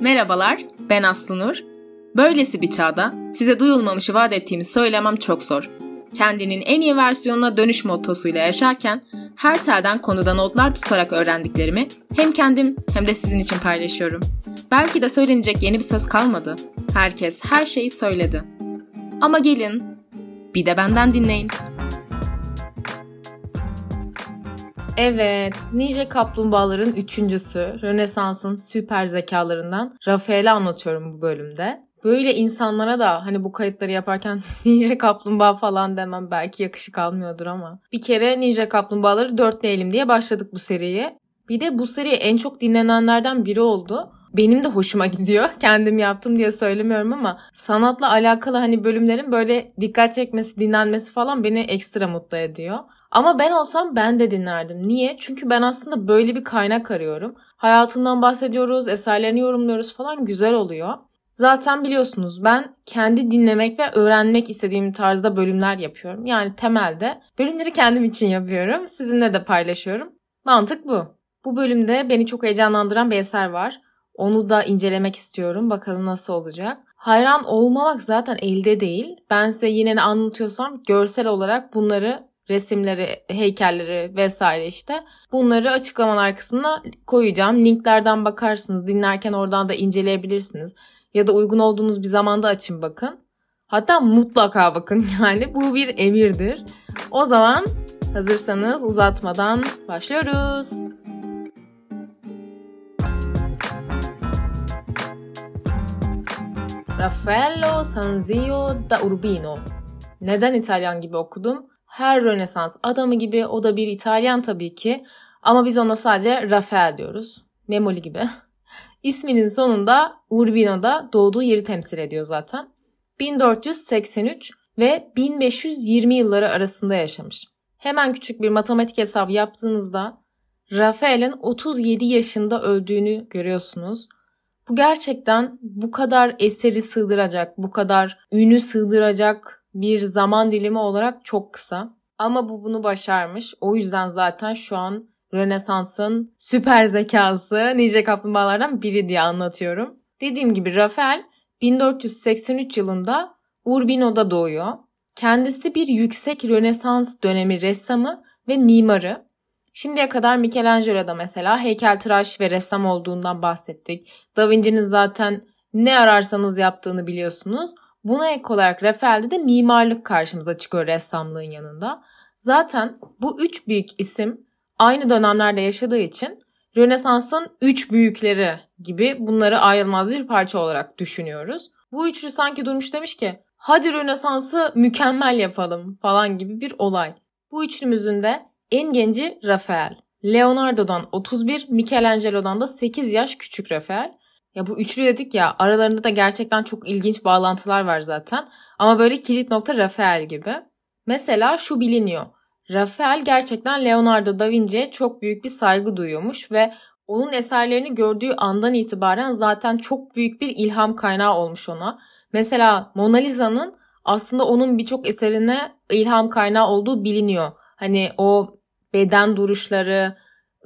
Merhabalar, ben Aslı. Böylesi bir çağda size duyulmamışı vaat ettiğimi söylemem çok zor. Kendinin en iyi versiyonuna dönüş mottosuyla yaşarken her telden konuda notlar tutarak öğrendiklerimi hem kendim hem de sizin için paylaşıyorum. Belki de söylenecek yeni bir söz kalmadı. Herkes her şeyi söyledi. Ama gelin, bir de benden dinleyin. Evet, Ninja Kaplumbağaların üçüncüsü, Rönesans'ın süper zekalarından Rafael'i anlatıyorum bu bölümde. Böyle insanlara da hani bu kayıtları yaparken Ninja Kaplumbağa falan demem belki yakışık almıyordur ama. Bir kere Ninja Kaplumbağaları dörtleyelim diye başladık bu seriye. Bir de bu seri en çok dinlenenlerden biri oldu. Benim de hoşuma gidiyor. Kendim yaptım diye söylemiyorum ama sanatla alakalı hani bölümlerin böyle dikkat çekmesi, dinlenmesi falan beni ekstra mutlu ediyor. Ama ben olsam ben de dinlerdim. Niye? Çünkü ben aslında böyle bir kaynak arıyorum. Hayatından bahsediyoruz, eserlerini yorumluyoruz falan güzel oluyor. Zaten biliyorsunuz ben kendi dinlemek ve öğrenmek istediğim tarzda bölümler yapıyorum. Yani temelde bölümleri kendim için yapıyorum. Sizinle de paylaşıyorum. Mantık bu. Bu bölümde beni çok heyecanlandıran bir eser var. Onu da incelemek istiyorum. Bakalım nasıl olacak. Hayran olmamak zaten elde değil. Ben size yine ne anlatıyorsam görsel olarak bunları resimleri, heykelleri vesaire işte. Bunları açıklamalar kısmına koyacağım. Linklerden bakarsınız. Dinlerken oradan da inceleyebilirsiniz. Ya da uygun olduğunuz bir zamanda açın bakın. Hatta mutlaka bakın yani. Bu bir emirdir. O zaman hazırsanız uzatmadan başlıyoruz. Raffaello Sanzio da Urbino. Neden İtalyan gibi okudum? Her Rönesans adamı gibi o da bir İtalyan tabii ki. Ama biz ona sadece Rafael diyoruz. Memoli gibi. İsminin sonunda Urbino'da doğduğu yeri temsil ediyor zaten. 1483 ve 1520 yılları arasında yaşamış. Hemen küçük bir matematik hesabı yaptığınızda Rafael'in 37 yaşında öldüğünü görüyorsunuz. Bu gerçekten bu kadar eseri sığdıracak, bu kadar ünü sığdıracak bir zaman dilimi olarak çok kısa. Ama bu bunu başarmış. O yüzden zaten şu an Rönesans'ın süper zekası Ninja Kaplumbağalardan biri diye anlatıyorum. Dediğim gibi Rafael 1483 yılında Urbino'da doğuyor. Kendisi bir yüksek Rönesans dönemi ressamı ve mimarı. Şimdiye kadar Michelangelo'da mesela heykeltıraş ve ressam olduğundan bahsettik. Da Vinci'nin zaten ne ararsanız yaptığını biliyorsunuz. Buna ek olarak Rafael'de de mimarlık karşımıza çıkıyor ressamlığın yanında. Zaten bu üç büyük isim aynı dönemlerde yaşadığı için Rönesans'ın üç büyükleri gibi bunları ayrılmaz bir parça olarak düşünüyoruz. Bu üçlü sanki durmuş demiş ki hadi Rönesans'ı mükemmel yapalım falan gibi bir olay. Bu üçlümüzün de en genci Rafael. Leonardo'dan 31, Michelangelo'dan da 8 yaş küçük Rafael. Ya bu üçlü dedik ya aralarında da gerçekten çok ilginç bağlantılar var zaten. Ama böyle kilit nokta Rafael gibi. Mesela şu biliniyor. Rafael gerçekten Leonardo da Vinci'ye çok büyük bir saygı duyuyormuş ve onun eserlerini gördüğü andan itibaren zaten çok büyük bir ilham kaynağı olmuş ona. Mesela Mona Lisa'nın aslında onun birçok eserine ilham kaynağı olduğu biliniyor. Hani o beden duruşları,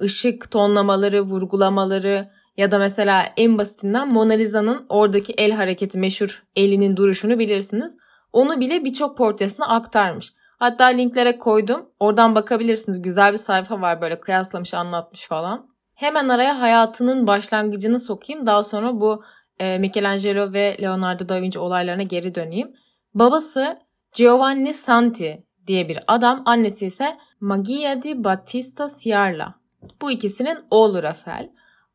ışık tonlamaları, vurgulamaları ya da mesela en basitinden Mona Lisa'nın oradaki el hareketi meşhur elinin duruşunu bilirsiniz. Onu bile birçok portresine aktarmış. Hatta linklere koydum. Oradan bakabilirsiniz. Güzel bir sayfa var böyle kıyaslamış anlatmış falan. Hemen araya hayatının başlangıcını sokayım. Daha sonra bu e, Michelangelo ve Leonardo da Vinci olaylarına geri döneyim. Babası Giovanni Santi diye bir adam. Annesi ise Magia di Battista Ciarla. Bu ikisinin oğlu Rafael.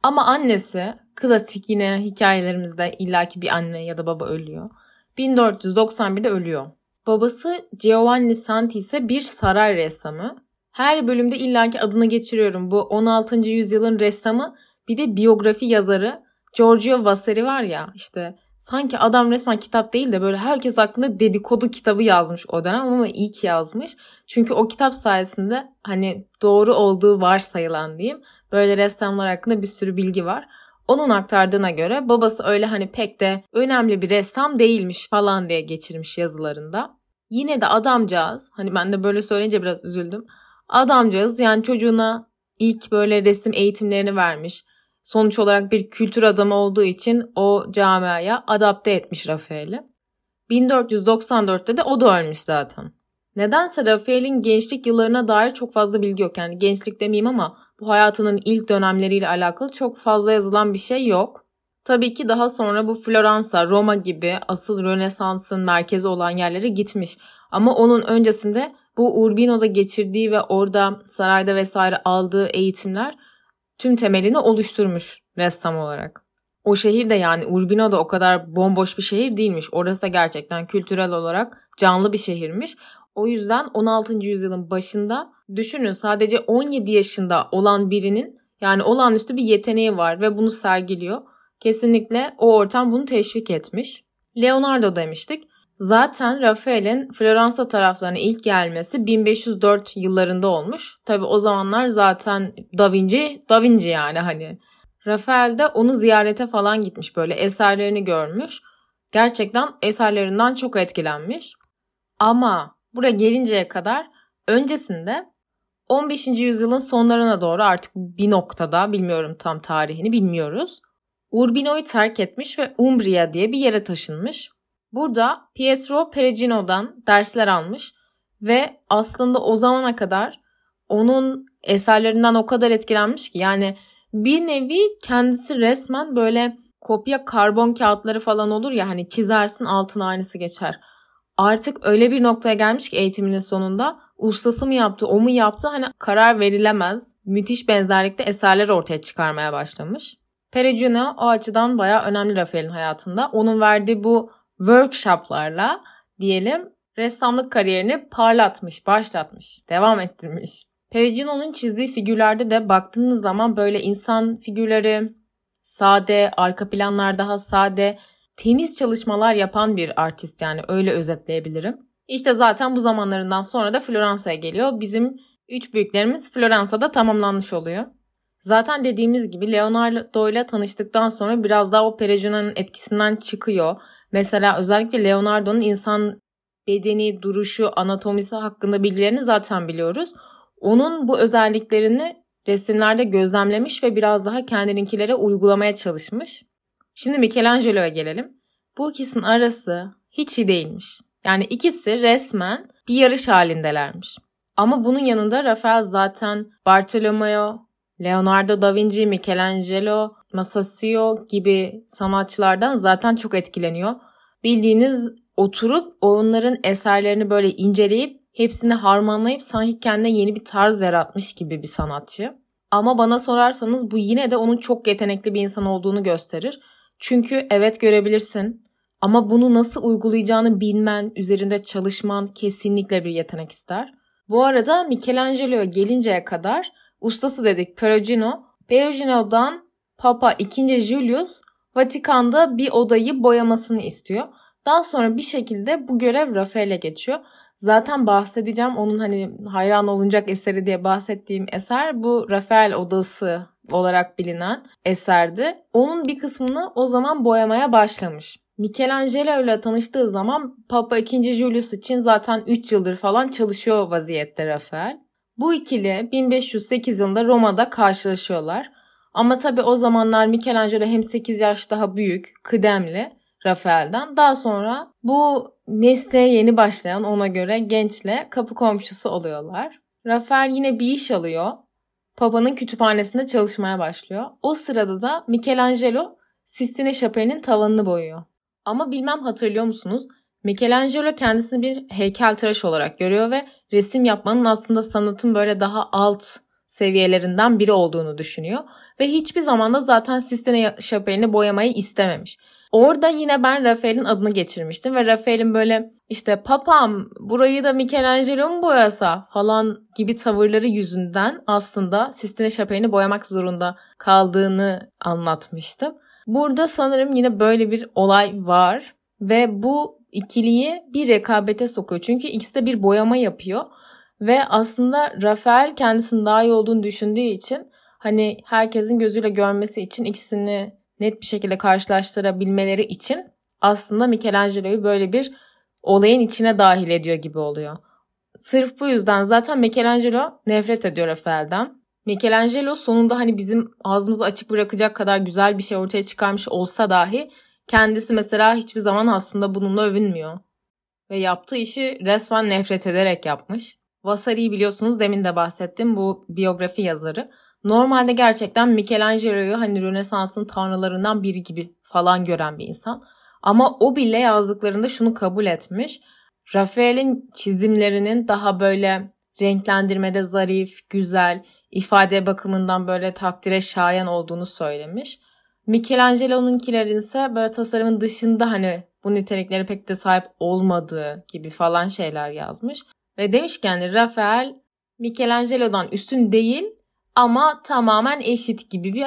Ama annesi klasik yine hikayelerimizde illaki bir anne ya da baba ölüyor. 1491'de ölüyor. Babası Giovanni Santi ise bir saray ressamı. Her bölümde illaki adını geçiriyorum. Bu 16. yüzyılın ressamı bir de biyografi yazarı Giorgio Vasari var ya işte sanki adam resmen kitap değil de böyle herkes hakkında dedikodu kitabı yazmış o dönem ama iyi ki yazmış. Çünkü o kitap sayesinde hani doğru olduğu varsayılan diyeyim böyle ressamlar hakkında bir sürü bilgi var. Onun aktardığına göre babası öyle hani pek de önemli bir ressam değilmiş falan diye geçirmiş yazılarında. Yine de adamcağız hani ben de böyle söyleyince biraz üzüldüm. Adamcağız yani çocuğuna ilk böyle resim eğitimlerini vermiş. Sonuç olarak bir kültür adamı olduğu için o camiaya adapte etmiş Rafael'i. 1494'te de o da ölmüş zaten. Nedense Rafael'in gençlik yıllarına dair çok fazla bilgi yok. Yani gençlik demeyeyim ama bu hayatının ilk dönemleriyle alakalı çok fazla yazılan bir şey yok. Tabii ki daha sonra bu Floransa, Roma gibi asıl Rönesans'ın merkezi olan yerlere gitmiş. Ama onun öncesinde bu Urbino'da geçirdiği ve orada sarayda vesaire aldığı eğitimler tüm temelini oluşturmuş ressam olarak. O şehir de yani Urbino da o kadar bomboş bir şehir değilmiş. Orası da gerçekten kültürel olarak canlı bir şehirmiş. O yüzden 16. yüzyılın başında düşünün sadece 17 yaşında olan birinin yani olağanüstü bir yeteneği var ve bunu sergiliyor. Kesinlikle o ortam bunu teşvik etmiş. Leonardo demiştik. Zaten Rafael'in Floransa taraflarına ilk gelmesi 1504 yıllarında olmuş. Tabi o zamanlar zaten Da Vinci, Da Vinci yani hani. Rafael de onu ziyarete falan gitmiş böyle eserlerini görmüş. Gerçekten eserlerinden çok etkilenmiş. Ama buraya gelinceye kadar öncesinde 15. yüzyılın sonlarına doğru artık bir noktada bilmiyorum tam tarihini bilmiyoruz. Urbino'yu terk etmiş ve Umbria diye bir yere taşınmış. Burada Pietro Perugino'dan dersler almış ve aslında o zamana kadar onun eserlerinden o kadar etkilenmiş ki yani bir nevi kendisi resmen böyle kopya karbon kağıtları falan olur ya hani çizersin altına aynısı geçer. Artık öyle bir noktaya gelmiş ki eğitiminin sonunda ustası mı yaptı o mu yaptı hani karar verilemez. Müthiş benzerlikte eserler ortaya çıkarmaya başlamış. Perugino o açıdan bayağı önemli Rafael'in hayatında. Onun verdiği bu workshoplarla diyelim ressamlık kariyerini parlatmış, başlatmış, devam ettirmiş. Perugino'nun çizdiği figürlerde de baktığınız zaman böyle insan figürleri sade, arka planlar daha sade, temiz çalışmalar yapan bir artist yani öyle özetleyebilirim. İşte zaten bu zamanlarından sonra da Floransa'ya geliyor. Bizim üç büyüklerimiz Floransa'da tamamlanmış oluyor. Zaten dediğimiz gibi Leonardo ile tanıştıktan sonra biraz daha o Perugino'nun etkisinden çıkıyor. Mesela özellikle Leonardo'nun insan bedeni, duruşu, anatomisi hakkında bilgilerini zaten biliyoruz. Onun bu özelliklerini resimlerde gözlemlemiş ve biraz daha kendininkilere uygulamaya çalışmış. Şimdi Michelangelo'ya gelelim. Bu ikisinin arası hiç iyi değilmiş. Yani ikisi resmen bir yarış halindelermiş. Ama bunun yanında Rafael zaten Bartolomeo, Leonardo da Vinci, Michelangelo, Masaccio gibi sanatçılardan zaten çok etkileniyor. Bildiğiniz oturup onların eserlerini böyle inceleyip hepsini harmanlayıp sanki kendine yeni bir tarz yaratmış gibi bir sanatçı. Ama bana sorarsanız bu yine de onun çok yetenekli bir insan olduğunu gösterir. Çünkü evet görebilirsin ama bunu nasıl uygulayacağını bilmen, üzerinde çalışman kesinlikle bir yetenek ister. Bu arada Michelangelo'ya gelinceye kadar ustası dedik Perugino. Perugino'dan Papa II. Julius Vatikan'da bir odayı boyamasını istiyor. Daha sonra bir şekilde bu görev Rafael'e geçiyor. Zaten bahsedeceğim onun hani hayran olunacak eseri diye bahsettiğim eser bu Rafael odası olarak bilinen eserdi. Onun bir kısmını o zaman boyamaya başlamış. Michelangelo ile tanıştığı zaman Papa II. Julius için zaten 3 yıldır falan çalışıyor vaziyette Rafael. Bu ikili 1508 yılında Roma'da karşılaşıyorlar. Ama tabi o zamanlar Michelangelo hem 8 yaş daha büyük, kıdemli Rafael'den. Daha sonra bu mesleğe yeni başlayan ona göre gençle kapı komşusu oluyorlar. Rafael yine bir iş alıyor. Papa'nın kütüphanesinde çalışmaya başlıyor. O sırada da Michelangelo Sistine Şapeli'nin tavanını boyuyor. Ama bilmem hatırlıyor musunuz? Michelangelo kendisini bir heykeltıraş olarak görüyor ve resim yapmanın aslında sanatın böyle daha alt seviyelerinden biri olduğunu düşünüyor. Ve hiçbir zaman da zaten Sistine Şapeli'ni boyamayı istememiş. Orada yine ben Rafael'in adını geçirmiştim ve Rafael'in böyle işte papam burayı da Michelangelo mu boyasa falan gibi tavırları yüzünden aslında Sistine Şapeli'ni boyamak zorunda kaldığını anlatmıştım. Burada sanırım yine böyle bir olay var ve bu ikiliyi bir rekabete sokuyor. Çünkü ikisi de bir boyama yapıyor ve aslında Rafael kendisinin daha iyi olduğunu düşündüğü için hani herkesin gözüyle görmesi için ikisini net bir şekilde karşılaştırabilmeleri için aslında Michelangelo'yu böyle bir olayın içine dahil ediyor gibi oluyor. Sırf bu yüzden zaten Michelangelo nefret ediyor Rafael'den. Michelangelo sonunda hani bizim ağzımızı açık bırakacak kadar güzel bir şey ortaya çıkarmış olsa dahi kendisi mesela hiçbir zaman aslında bununla övünmüyor. Ve yaptığı işi resmen nefret ederek yapmış. Vasari'yi biliyorsunuz demin de bahsettim bu biyografi yazarı. Normalde gerçekten Michelangelo'yu hani Rönesans'ın tanrılarından biri gibi falan gören bir insan. Ama o bile yazdıklarında şunu kabul etmiş. Rafael'in çizimlerinin daha böyle renklendirmede zarif, güzel, ifade bakımından böyle takdire şayan olduğunu söylemiş. Michelangelo'nunkilerin ise böyle tasarımın dışında hani bu niteliklere pek de sahip olmadığı gibi falan şeyler yazmış. Ve demiş ki yani Rafael Michelangelo'dan üstün değil ama tamamen eşit gibi bir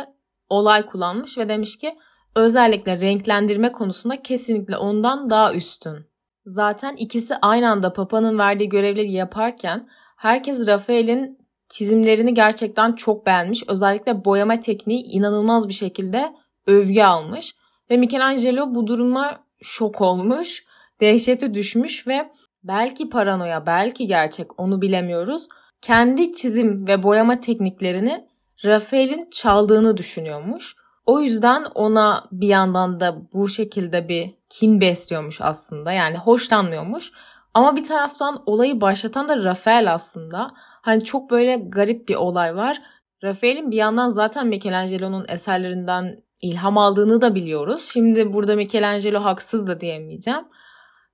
olay kullanmış ve demiş ki özellikle renklendirme konusunda kesinlikle ondan daha üstün. Zaten ikisi aynı anda Papa'nın verdiği görevleri yaparken herkes Rafael'in çizimlerini gerçekten çok beğenmiş. Özellikle boyama tekniği inanılmaz bir şekilde övgü almış. Ve Michelangelo bu duruma şok olmuş, dehşete düşmüş ve belki paranoya, belki gerçek onu bilemiyoruz. Kendi çizim ve boyama tekniklerini Rafael'in çaldığını düşünüyormuş. O yüzden ona bir yandan da bu şekilde bir kin besliyormuş aslında. Yani hoşlanmıyormuş. Ama bir taraftan olayı başlatan da Rafael aslında. Hani çok böyle garip bir olay var. Rafael'in bir yandan zaten Michelangelo'nun eserlerinden ilham aldığını da biliyoruz. Şimdi burada Michelangelo haksız da diyemeyeceğim.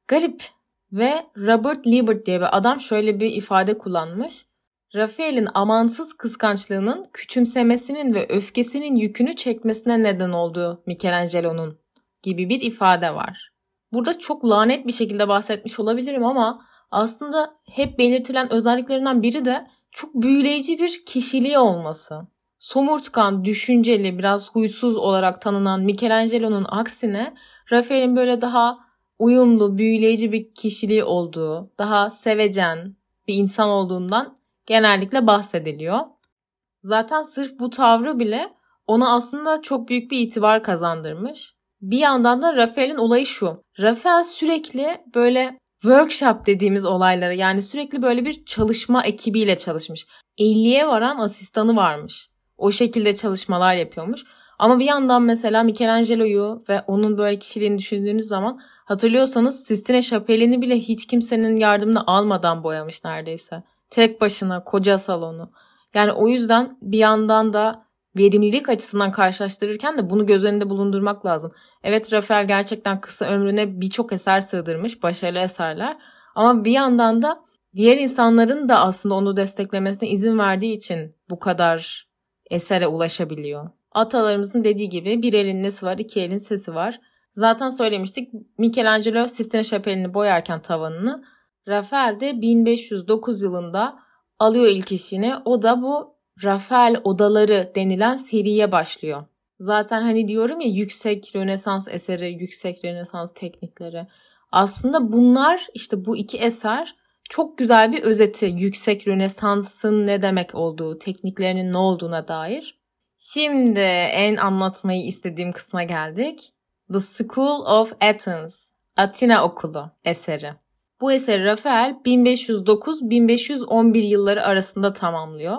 Garip. Ve Robert Liebert diye bir adam şöyle bir ifade kullanmış. Rafael'in amansız kıskançlığının küçümsemesinin ve öfkesinin yükünü çekmesine neden olduğu Michelangelo'nun gibi bir ifade var. Burada çok lanet bir şekilde bahsetmiş olabilirim ama aslında hep belirtilen özelliklerinden biri de çok büyüleyici bir kişiliği olması. Somurtkan, düşünceli, biraz huysuz olarak tanınan Michelangelo'nun aksine Rafael'in böyle daha uyumlu, büyüleyici bir kişiliği olduğu, daha sevecen bir insan olduğundan genellikle bahsediliyor. Zaten sırf bu tavrı bile ona aslında çok büyük bir itibar kazandırmış. Bir yandan da Rafael'in olayı şu. Rafael sürekli böyle workshop dediğimiz olaylara yani sürekli böyle bir çalışma ekibiyle çalışmış. 50'ye varan asistanı varmış. O şekilde çalışmalar yapıyormuş. Ama bir yandan mesela Michelangelo'yu ve onun böyle kişiliğini düşündüğünüz zaman hatırlıyorsanız Sistine Şapeli'ni bile hiç kimsenin yardımını almadan boyamış neredeyse. Tek başına koca salonu. Yani o yüzden bir yandan da verimlilik açısından karşılaştırırken de bunu göz önünde bulundurmak lazım. Evet Rafael gerçekten kısa ömrüne birçok eser sığdırmış, başarılı eserler. Ama bir yandan da diğer insanların da aslında onu desteklemesine izin verdiği için bu kadar esere ulaşabiliyor. Atalarımızın dediği gibi bir elin nesi var, iki elin sesi var. Zaten söylemiştik Michelangelo Sistine Şapeli'ni boyarken tavanını Rafael de 1509 yılında alıyor ilk işini. O da bu Rafael odaları denilen seriye başlıyor. Zaten hani diyorum ya yüksek Rönesans eseri, yüksek Rönesans teknikleri. Aslında bunlar işte bu iki eser çok güzel bir özeti yüksek Rönesans'ın ne demek olduğu, tekniklerinin ne olduğuna dair. Şimdi en anlatmayı istediğim kısma geldik. The School of Athens, Atina Okulu eseri. Bu eseri Rafael 1509-1511 yılları arasında tamamlıyor.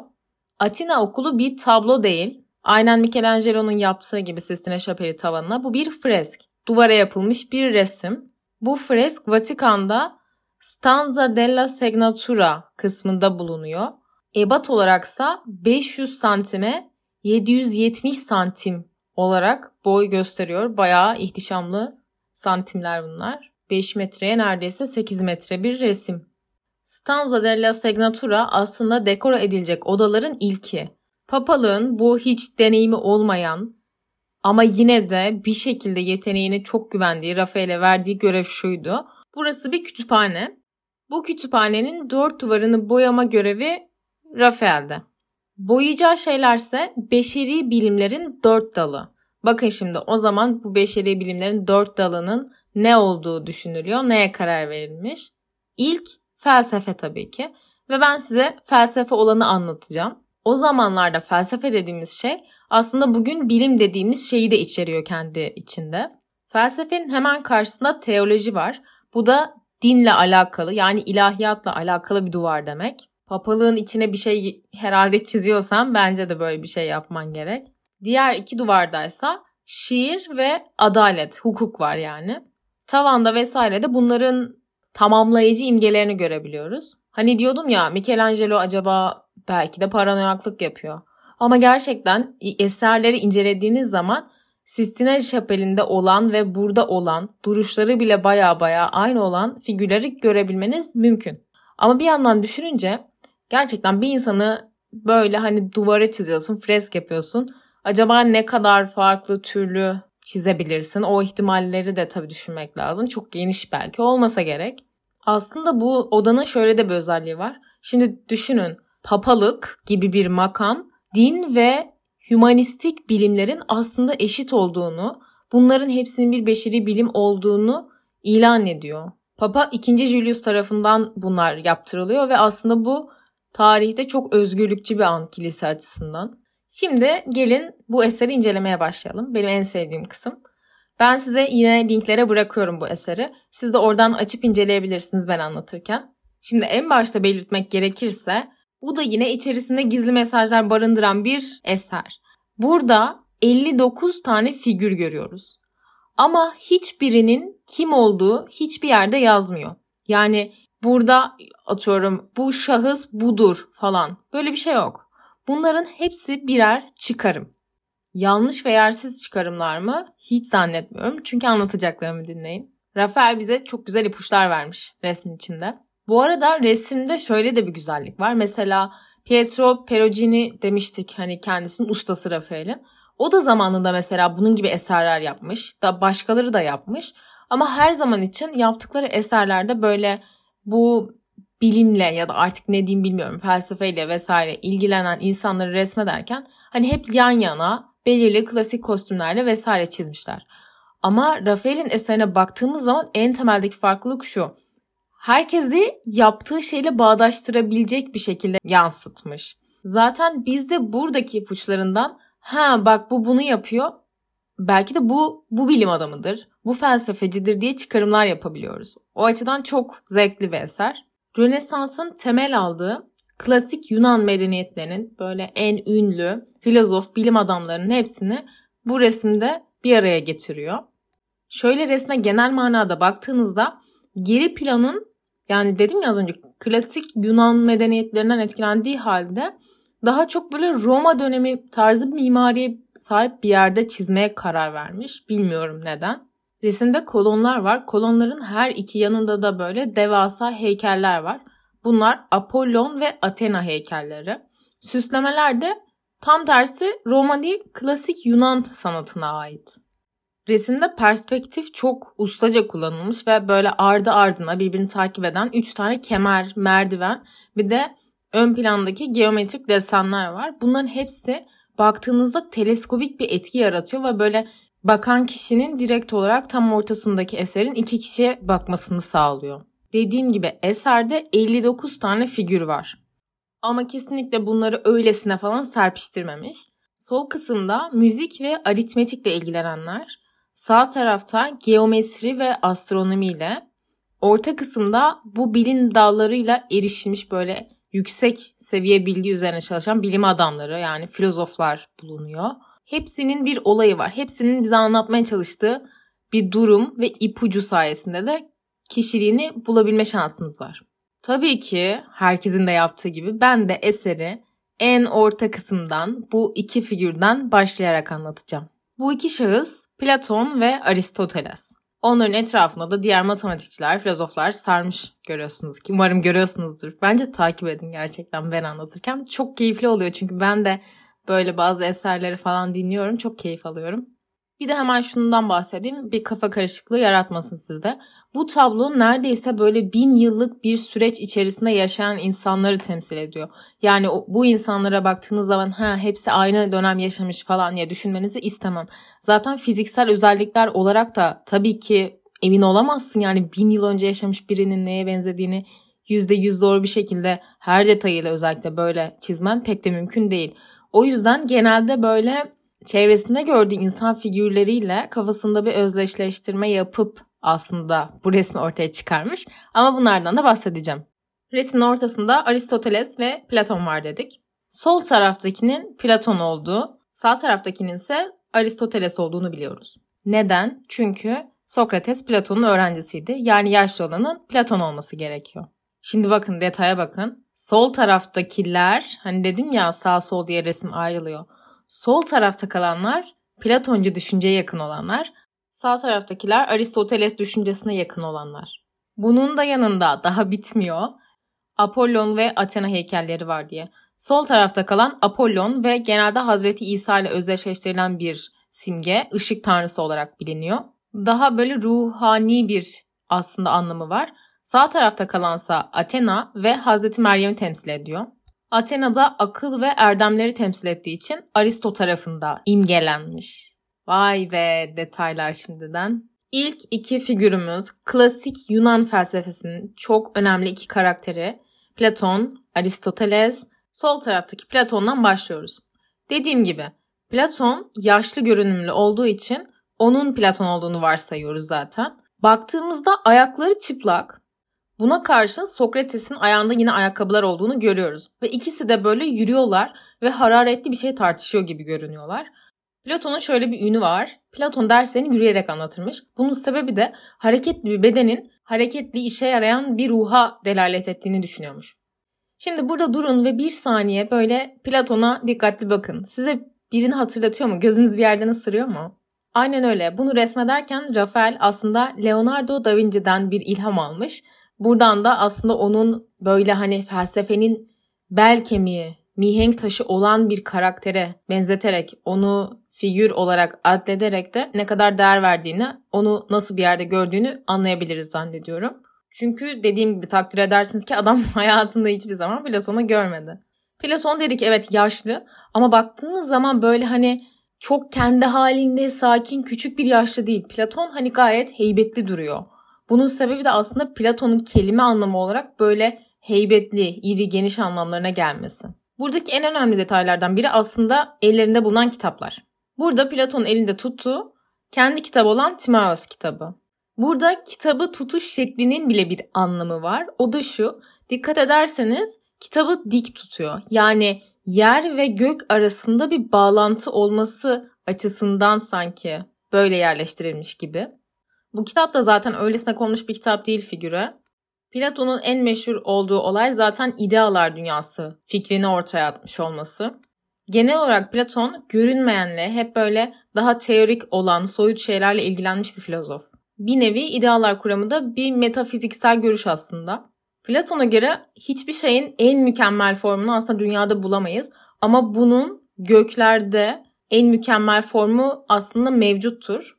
Atina Okulu bir tablo değil. Aynen Michelangelo'nun yaptığı gibi Sistine Şapeli tavanına. Bu bir fresk. Duvara yapılmış bir resim. Bu fresk Vatikan'da Stanza della Segnatura kısmında bulunuyor. Ebat olaraksa 500 santime 770 santim olarak boy gösteriyor. Bayağı ihtişamlı santimler bunlar. 5 metreye neredeyse 8 metre bir resim. Stanza della Segnatura aslında dekora edilecek odaların ilki. Papalığın bu hiç deneyimi olmayan ama yine de bir şekilde yeteneğini çok güvendiği Rafael'e verdiği görev şuydu. Burası bir kütüphane. Bu kütüphanenin dört duvarını boyama görevi Rafael'de. Boyayacağı şeylerse beşeri bilimlerin dört dalı. Bakın şimdi o zaman bu beşeri bilimlerin dört dalının ne olduğu düşünülüyor, neye karar verilmiş. İlk felsefe tabii ki ve ben size felsefe olanı anlatacağım. O zamanlarda felsefe dediğimiz şey aslında bugün bilim dediğimiz şeyi de içeriyor kendi içinde. Felsefenin hemen karşısında teoloji var. Bu da dinle alakalı yani ilahiyatla alakalı bir duvar demek. Papalığın içine bir şey herhalde çiziyorsan bence de böyle bir şey yapman gerek. Diğer iki duvardaysa şiir ve adalet, hukuk var yani. Tavanda vesaire de bunların tamamlayıcı imgelerini görebiliyoruz. Hani diyordum ya Michelangelo acaba belki de paranoyaklık yapıyor. Ama gerçekten eserleri incelediğiniz zaman Sistine Şapeli'nde olan ve burada olan duruşları bile baya baya aynı olan figürleri görebilmeniz mümkün. Ama bir yandan düşününce gerçekten bir insanı böyle hani duvara çiziyorsun, fresk yapıyorsun. Acaba ne kadar farklı türlü çizebilirsin? O ihtimalleri de tabii düşünmek lazım. Çok geniş belki olmasa gerek. Aslında bu odanın şöyle de bir özelliği var. Şimdi düşünün papalık gibi bir makam din ve hümanistik bilimlerin aslında eşit olduğunu, bunların hepsinin bir beşeri bilim olduğunu ilan ediyor. Papa 2. Julius tarafından bunlar yaptırılıyor ve aslında bu tarihte çok özgürlükçü bir an kilise açısından. Şimdi gelin bu eseri incelemeye başlayalım. Benim en sevdiğim kısım. Ben size yine linklere bırakıyorum bu eseri. Siz de oradan açıp inceleyebilirsiniz ben anlatırken. Şimdi en başta belirtmek gerekirse bu da yine içerisinde gizli mesajlar barındıran bir eser. Burada 59 tane figür görüyoruz. Ama hiçbirinin kim olduğu hiçbir yerde yazmıyor. Yani burada atıyorum bu şahıs budur falan. Böyle bir şey yok. Bunların hepsi birer çıkarım. Yanlış ve yersiz çıkarımlar mı? Hiç zannetmiyorum. Çünkü anlatacaklarımı dinleyin. Rafael bize çok güzel ipuçlar vermiş resmin içinde. Bu arada resimde şöyle de bir güzellik var. Mesela Pietro Perugini demiştik hani kendisinin ustası Rafael'in. O da zamanında mesela bunun gibi eserler yapmış. Da başkaları da yapmış. Ama her zaman için yaptıkları eserlerde böyle bu bilimle ya da artık ne diyeyim bilmiyorum felsefeyle vesaire ilgilenen insanları resmederken hani hep yan yana belirli klasik kostümlerle vesaire çizmişler. Ama Rafael'in eserine baktığımız zaman en temeldeki farklılık şu herkesi yaptığı şeyle bağdaştırabilecek bir şekilde yansıtmış. Zaten biz de buradaki ipuçlarından ha bak bu bunu yapıyor. Belki de bu bu bilim adamıdır. Bu felsefecidir diye çıkarımlar yapabiliyoruz. O açıdan çok zevkli bir eser. Rönesans'ın temel aldığı klasik Yunan medeniyetlerinin böyle en ünlü filozof, bilim adamlarının hepsini bu resimde bir araya getiriyor. Şöyle resme genel manada baktığınızda geri planın yani dedim ya az önce klasik Yunan medeniyetlerinden etkilendiği halde daha çok böyle Roma dönemi tarzı mimariye sahip bir yerde çizmeye karar vermiş. Bilmiyorum neden. Resimde kolonlar var. Kolonların her iki yanında da böyle devasa heykeller var. Bunlar Apollon ve Athena heykelleri. Süslemeler de tam tersi Roma değil klasik Yunan sanatına ait. Resimde perspektif çok ustaca kullanılmış ve böyle ardı ardına birbirini takip eden 3 tane kemer, merdiven bir de ön plandaki geometrik desenler var. Bunların hepsi baktığınızda teleskopik bir etki yaratıyor ve böyle bakan kişinin direkt olarak tam ortasındaki eserin iki kişiye bakmasını sağlıyor. Dediğim gibi eserde 59 tane figür var. Ama kesinlikle bunları öylesine falan serpiştirmemiş. Sol kısımda müzik ve aritmetikle ilgilenenler, Sağ tarafta geometri ve astronomiyle, orta kısımda bu bilim dallarıyla erişilmiş böyle yüksek seviye bilgi üzerine çalışan bilim adamları yani filozoflar bulunuyor. Hepsinin bir olayı var. Hepsinin bize anlatmaya çalıştığı bir durum ve ipucu sayesinde de kişiliğini bulabilme şansımız var. Tabii ki herkesin de yaptığı gibi ben de eseri en orta kısımdan bu iki figürden başlayarak anlatacağım. Bu iki şahıs Platon ve Aristoteles. Onların etrafında da diğer matematikçiler, filozoflar sarmış görüyorsunuz ki. Umarım görüyorsunuzdur. Bence takip edin gerçekten ben anlatırken. Çok keyifli oluyor çünkü ben de böyle bazı eserleri falan dinliyorum. Çok keyif alıyorum. Bir de hemen şundan bahsedeyim. Bir kafa karışıklığı yaratmasın sizde. Bu tablo neredeyse böyle bin yıllık bir süreç içerisinde yaşayan insanları temsil ediyor. Yani bu insanlara baktığınız zaman ha hepsi aynı dönem yaşamış falan diye düşünmenizi istemem. Zaten fiziksel özellikler olarak da tabii ki emin olamazsın. Yani bin yıl önce yaşamış birinin neye benzediğini yüzde yüz doğru bir şekilde her detayıyla özellikle böyle çizmen pek de mümkün değil. O yüzden genelde böyle çevresinde gördüğü insan figürleriyle kafasında bir özdeşleştirme yapıp aslında bu resmi ortaya çıkarmış. Ama bunlardan da bahsedeceğim. Resmin ortasında Aristoteles ve Platon var dedik. Sol taraftakinin Platon olduğu, sağ taraftakinin ise Aristoteles olduğunu biliyoruz. Neden? Çünkü Sokrates Platon'un öğrencisiydi. Yani yaşlı olanın Platon olması gerekiyor. Şimdi bakın detaya bakın. Sol taraftakiler hani dedim ya sağ sol diye resim ayrılıyor. Sol tarafta kalanlar Platoncu düşünceye yakın olanlar. Sağ taraftakiler Aristoteles düşüncesine yakın olanlar. Bunun da yanında daha bitmiyor. Apollon ve Athena heykelleri var diye. Sol tarafta kalan Apollon ve genelde Hazreti İsa ile özdeşleştirilen bir simge, ışık tanrısı olarak biliniyor. Daha böyle ruhani bir aslında anlamı var. Sağ tarafta kalansa Athena ve Hazreti Meryem'i temsil ediyor. Athena da akıl ve erdemleri temsil ettiği için Aristo tarafında imgelenmiş. Vay be detaylar şimdiden. İlk iki figürümüz klasik Yunan felsefesinin çok önemli iki karakteri Platon, Aristoteles. Sol taraftaki Platon'dan başlıyoruz. Dediğim gibi Platon yaşlı görünümlü olduğu için onun Platon olduğunu varsayıyoruz zaten. Baktığımızda ayakları çıplak. Buna karşın Sokrates'in ayağında yine ayakkabılar olduğunu görüyoruz. Ve ikisi de böyle yürüyorlar ve hararetli bir şey tartışıyor gibi görünüyorlar. Platon'un şöyle bir ünü var. Platon derslerini yürüyerek anlatırmış. Bunun sebebi de hareketli bir bedenin hareketli işe yarayan bir ruha delalet ettiğini düşünüyormuş. Şimdi burada durun ve bir saniye böyle Platon'a dikkatli bakın. Size birini hatırlatıyor mu? Gözünüz bir yerden ısırıyor mu? Aynen öyle. Bunu resmederken Rafael aslında Leonardo da Vinci'den bir ilham almış. Buradan da aslında onun böyle hani felsefenin bel kemiği, mihenk taşı olan bir karaktere benzeterek onu figür olarak addederek de ne kadar değer verdiğini, onu nasıl bir yerde gördüğünü anlayabiliriz zannediyorum. Çünkü dediğim gibi takdir edersiniz ki adam hayatında hiçbir zaman Platon'u görmedi. Platon dedik evet yaşlı ama baktığınız zaman böyle hani çok kendi halinde sakin küçük bir yaşlı değil. Platon hani gayet heybetli duruyor. Bunun sebebi de aslında Platon'un kelime anlamı olarak böyle heybetli, iri, geniş anlamlarına gelmesi. Buradaki en önemli detaylardan biri aslında ellerinde bulunan kitaplar. Burada Platon elinde tuttuğu kendi kitabı olan Timaeus kitabı. Burada kitabı tutuş şeklinin bile bir anlamı var. O da şu. Dikkat ederseniz kitabı dik tutuyor. Yani yer ve gök arasında bir bağlantı olması açısından sanki böyle yerleştirilmiş gibi. Bu kitap da zaten öylesine konmuş bir kitap değil figüre. Platon'un en meşhur olduğu olay zaten idealar dünyası fikrini ortaya atmış olması. Genel olarak Platon görünmeyenle hep böyle daha teorik olan soyut şeylerle ilgilenmiş bir filozof. Bir nevi idealar kuramı da bir metafiziksel görüş aslında. Platon'a göre hiçbir şeyin en mükemmel formunu aslında dünyada bulamayız. Ama bunun göklerde en mükemmel formu aslında mevcuttur.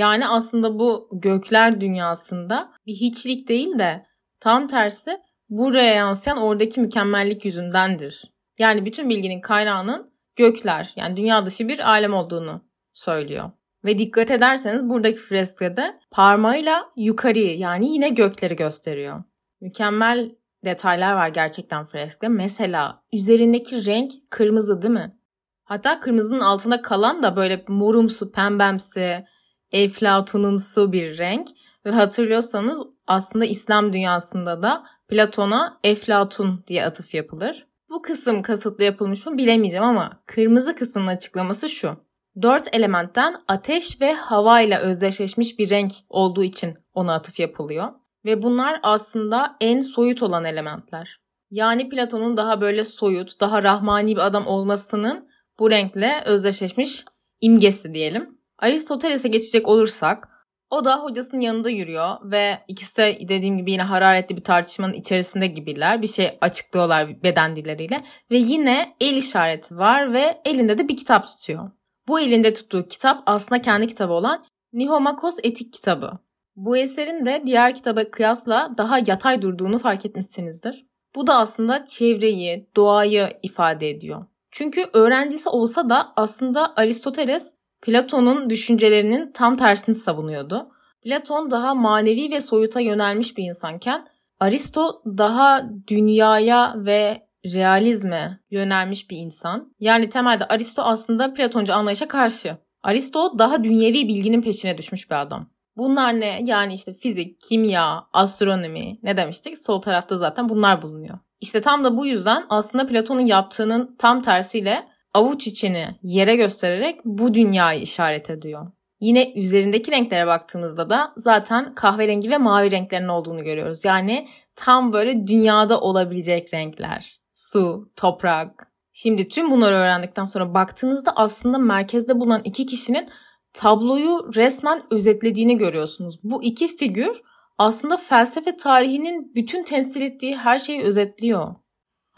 Yani aslında bu gökler dünyasında bir hiçlik değil de tam tersi buraya yansıyan oradaki mükemmellik yüzündendir. Yani bütün bilginin kaynağının gökler yani dünya dışı bir alem olduğunu söylüyor. Ve dikkat ederseniz buradaki freskede parmağıyla yukarı yani yine gökleri gösteriyor. Mükemmel detaylar var gerçekten freskte. Mesela üzerindeki renk kırmızı değil mi? Hatta kırmızının altında kalan da böyle morumsu, pembemsi, eflatunumsu bir renk. Ve hatırlıyorsanız aslında İslam dünyasında da Platon'a Eflatun diye atıf yapılır. Bu kısım kasıtlı yapılmış mı bilemeyeceğim ama kırmızı kısmının açıklaması şu. Dört elementten ateş ve hava ile özdeşleşmiş bir renk olduğu için ona atıf yapılıyor. Ve bunlar aslında en soyut olan elementler. Yani Platon'un daha böyle soyut, daha rahmani bir adam olmasının bu renkle özdeşleşmiş imgesi diyelim. Aristoteles'e geçecek olursak o da hocasının yanında yürüyor ve ikisi de dediğim gibi yine hararetli bir tartışmanın içerisinde gibiler. Bir şey açıklıyorlar beden dilleriyle ve yine el işareti var ve elinde de bir kitap tutuyor. Bu elinde tuttuğu kitap aslında kendi kitabı olan Nihomakos Etik kitabı. Bu eserin de diğer kitaba kıyasla daha yatay durduğunu fark etmişsinizdir. Bu da aslında çevreyi, doğayı ifade ediyor. Çünkü öğrencisi olsa da aslında Aristoteles Platon'un düşüncelerinin tam tersini savunuyordu. Platon daha manevi ve soyuta yönelmiş bir insanken Aristo daha dünyaya ve realizme yönelmiş bir insan. Yani temelde Aristo aslında Platoncu anlayışa karşı. Aristo daha dünyevi bilginin peşine düşmüş bir adam. Bunlar ne? Yani işte fizik, kimya, astronomi ne demiştik? Sol tarafta zaten bunlar bulunuyor. İşte tam da bu yüzden aslında Platon'un yaptığının tam tersiyle avuç içini yere göstererek bu dünyayı işaret ediyor. Yine üzerindeki renklere baktığımızda da zaten kahverengi ve mavi renklerin olduğunu görüyoruz. Yani tam böyle dünyada olabilecek renkler. Su, toprak. Şimdi tüm bunları öğrendikten sonra baktığınızda aslında merkezde bulunan iki kişinin tabloyu resmen özetlediğini görüyorsunuz. Bu iki figür aslında felsefe tarihinin bütün temsil ettiği her şeyi özetliyor.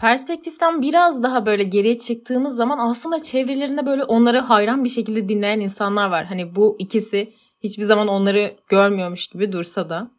Perspektiften biraz daha böyle geriye çıktığımız zaman aslında çevrelerinde böyle onları hayran bir şekilde dinleyen insanlar var. Hani bu ikisi hiçbir zaman onları görmüyormuş gibi dursa da.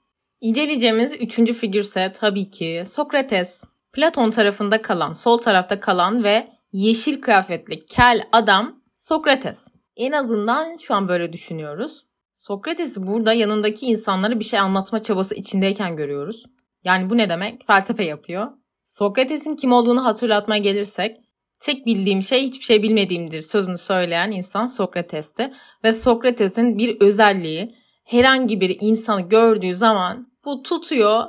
İnceleyeceğimiz üçüncü figürse tabii ki Sokrates. Platon tarafında kalan, sol tarafta kalan ve yeşil kıyafetli kel adam Sokrates. En azından şu an böyle düşünüyoruz. Sokrates'i burada yanındaki insanlara bir şey anlatma çabası içindeyken görüyoruz. Yani bu ne demek? Felsefe yapıyor. Sokrates'in kim olduğunu hatırlatmaya gelirsek, tek bildiğim şey hiçbir şey bilmediğimdir sözünü söyleyen insan Sokrates'ti. Ve Sokrates'in bir özelliği herhangi bir insanı gördüğü zaman bu tutuyor,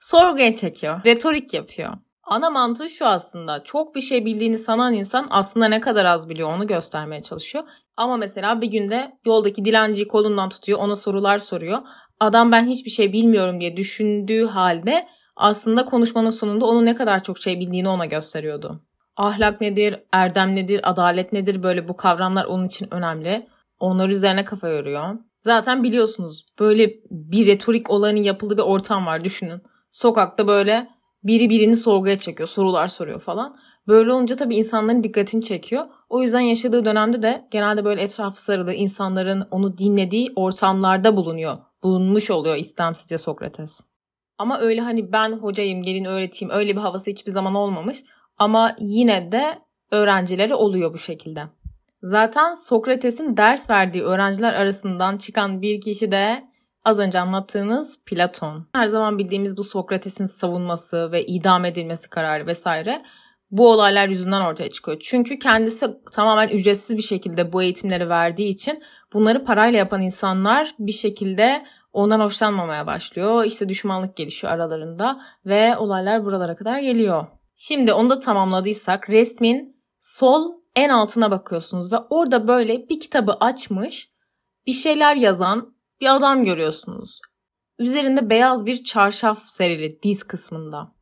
sorguya çekiyor, retorik yapıyor. Ana mantığı şu aslında. Çok bir şey bildiğini sanan insan aslında ne kadar az biliyor onu göstermeye çalışıyor. Ama mesela bir günde yoldaki dilenciyi kolundan tutuyor, ona sorular soruyor. Adam ben hiçbir şey bilmiyorum diye düşündüğü halde aslında konuşmanın sonunda onun ne kadar çok şey bildiğini ona gösteriyordu. Ahlak nedir, erdem nedir, adalet nedir böyle bu kavramlar onun için önemli. Onlar üzerine kafa yoruyor. Zaten biliyorsunuz böyle bir retorik olanın yapıldığı bir ortam var düşünün. Sokakta böyle biri birini sorguya çekiyor, sorular soruyor falan. Böyle olunca tabii insanların dikkatini çekiyor. O yüzden yaşadığı dönemde de genelde böyle etrafı sarılı insanların onu dinlediği ortamlarda bulunuyor. Bulunmuş oluyor istemsizce Sokrates. Ama öyle hani ben hocayım gelin öğreteyim öyle bir havası hiçbir zaman olmamış. Ama yine de öğrencileri oluyor bu şekilde. Zaten Sokrates'in ders verdiği öğrenciler arasından çıkan bir kişi de az önce anlattığımız Platon. Her zaman bildiğimiz bu Sokrates'in savunması ve idam edilmesi kararı vesaire bu olaylar yüzünden ortaya çıkıyor. Çünkü kendisi tamamen ücretsiz bir şekilde bu eğitimleri verdiği için bunları parayla yapan insanlar bir şekilde ondan hoşlanmamaya başlıyor. İşte düşmanlık gelişiyor aralarında ve olaylar buralara kadar geliyor. Şimdi onu da tamamladıysak resmin sol en altına bakıyorsunuz ve orada böyle bir kitabı açmış bir şeyler yazan bir adam görüyorsunuz. Üzerinde beyaz bir çarşaf serili diz kısmında.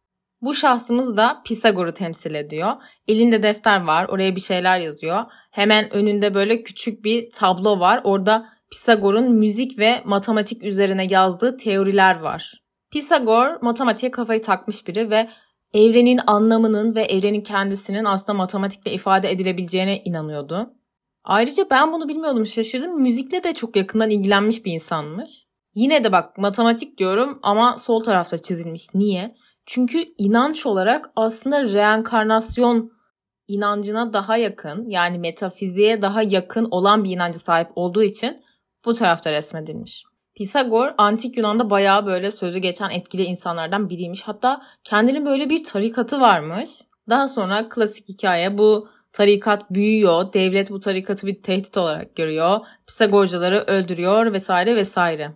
Bu şahsımız da Pisagor'u temsil ediyor. Elinde defter var, oraya bir şeyler yazıyor. Hemen önünde böyle küçük bir tablo var. Orada Pisagor'un müzik ve matematik üzerine yazdığı teoriler var. Pisagor matematiğe kafayı takmış biri ve evrenin anlamının ve evrenin kendisinin aslında matematikle ifade edilebileceğine inanıyordu. Ayrıca ben bunu bilmiyordum şaşırdım. Müzikle de çok yakından ilgilenmiş bir insanmış. Yine de bak matematik diyorum ama sol tarafta çizilmiş. Niye? Çünkü inanç olarak aslında reenkarnasyon inancına daha yakın yani metafiziğe daha yakın olan bir inancı sahip olduğu için bu tarafta resmedilmiş. Pisagor antik Yunan'da bayağı böyle sözü geçen etkili insanlardan biriymiş. Hatta kendinin böyle bir tarikatı varmış. Daha sonra klasik hikaye bu tarikat büyüyor. Devlet bu tarikatı bir tehdit olarak görüyor. Pisagorcuları öldürüyor vesaire vesaire.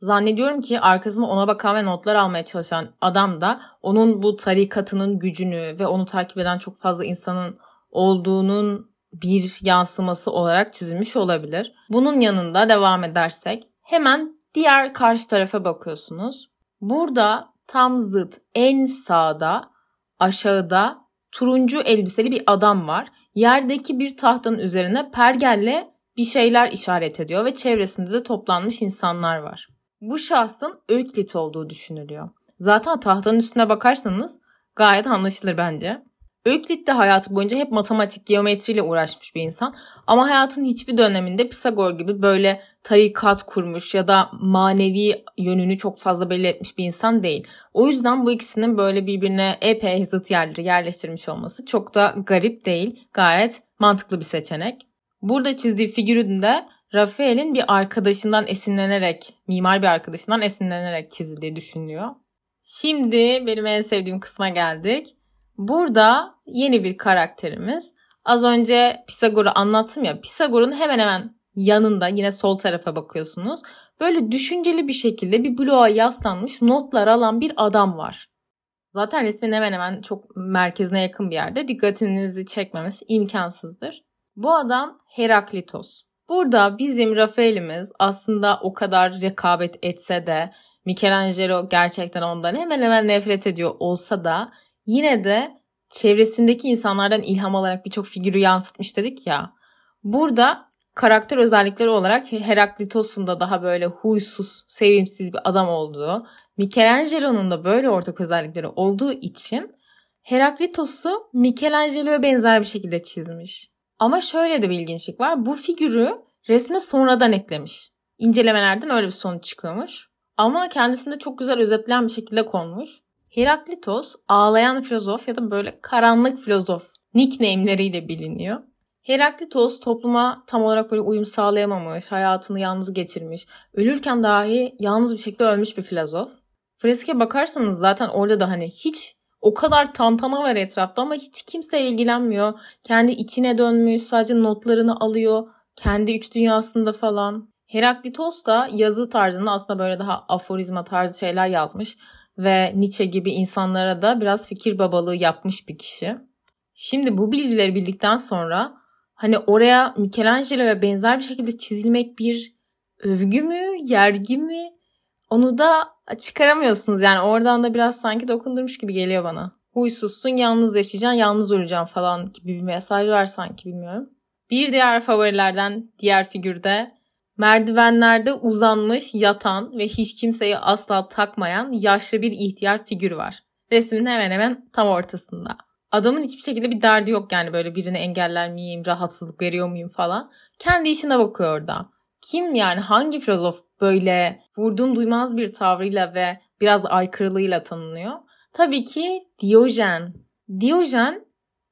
Zannediyorum ki arkasında ona bakan ve notlar almaya çalışan adam da onun bu tarikatının gücünü ve onu takip eden çok fazla insanın olduğunun bir yansıması olarak çizilmiş olabilir. Bunun yanında devam edersek hemen diğer karşı tarafa bakıyorsunuz. Burada tam zıt en sağda aşağıda turuncu elbiseli bir adam var. Yerdeki bir tahtanın üzerine pergelle bir şeyler işaret ediyor ve çevresinde de toplanmış insanlar var. Bu şahsın Öklit olduğu düşünülüyor. Zaten tahtanın üstüne bakarsanız gayet anlaşılır bence. Öklit de hayatı boyunca hep matematik, geometriyle uğraşmış bir insan. Ama hayatın hiçbir döneminde Pisagor gibi böyle tarikat kurmuş ya da manevi yönünü çok fazla belli etmiş bir insan değil. O yüzden bu ikisinin böyle birbirine epey zıt yerleri yerleştirmiş olması çok da garip değil. Gayet mantıklı bir seçenek. Burada çizdiği figürün de Rafael'in bir arkadaşından esinlenerek, mimar bir arkadaşından esinlenerek çizildiği düşünülüyor. Şimdi benim en sevdiğim kısma geldik. Burada yeni bir karakterimiz. Az önce Pisagor'u anlattım ya. Pisagor'un hemen hemen yanında yine sol tarafa bakıyorsunuz. böyle düşünceli bir şekilde bir bloğa yaslanmış notlar alan bir adam var. Zaten resmin hemen hemen çok merkezine yakın bir yerde. Dikkatinizi çekmemesi imkansızdır. Bu adam Heraklitos. Burada bizim Rafael'imiz aslında o kadar rekabet etse de Michelangelo gerçekten ondan hemen hemen nefret ediyor olsa da yine de çevresindeki insanlardan ilham alarak birçok figürü yansıtmış dedik ya. Burada karakter özellikleri olarak Heraklitos'un da daha böyle huysuz, sevimsiz bir adam olduğu, Michelangelo'nun da böyle ortak özellikleri olduğu için Heraklitos'u Michelangelo'ya benzer bir şekilde çizmiş. Ama şöyle de bir ilginçlik var. Bu figürü resme sonradan eklemiş. İncelemelerden öyle bir sonuç çıkıyormuş. Ama kendisinde çok güzel özetleyen bir şekilde konmuş. Heraklitos ağlayan filozof ya da böyle karanlık filozof nickname'leriyle biliniyor. Heraklitos topluma tam olarak böyle uyum sağlayamamış, hayatını yalnız geçirmiş, ölürken dahi yalnız bir şekilde ölmüş bir filozof. Freske bakarsanız zaten orada da hani hiç o kadar tantana var etrafta ama hiç kimse ilgilenmiyor. Kendi içine dönmüş, sadece notlarını alıyor. Kendi üç dünyasında falan. Heraklitos da yazı tarzında aslında böyle daha aforizma tarzı şeyler yazmış ve Nietzsche gibi insanlara da biraz fikir babalığı yapmış bir kişi. Şimdi bu bilgileri bildikten sonra hani oraya Michelangelo'ya benzer bir şekilde çizilmek bir övgü mü, yergi mi? Onu da çıkaramıyorsunuz yani oradan da biraz sanki dokundurmuş gibi geliyor bana. Huysuzsun, yalnız yaşayacaksın, yalnız öleceksin falan gibi bir mesaj var sanki bilmiyorum. Bir diğer favorilerden diğer figürde merdivenlerde uzanmış, yatan ve hiç kimseyi asla takmayan yaşlı bir ihtiyar figür var. Resmin hemen hemen tam ortasında. Adamın hiçbir şekilde bir derdi yok yani böyle birini engeller miyim, rahatsızlık veriyor muyum falan. Kendi işine bakıyor orada. Kim yani hangi filozof böyle vurdum duymaz bir tavrıyla ve biraz aykırılığıyla tanınıyor? Tabii ki Diyojen. Diyojen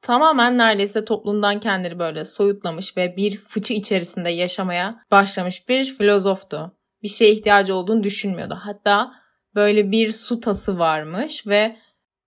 tamamen neredeyse toplumdan kendini böyle soyutlamış ve bir fıçı içerisinde yaşamaya başlamış bir filozoftu. Bir şeye ihtiyacı olduğunu düşünmüyordu. Hatta böyle bir su tası varmış ve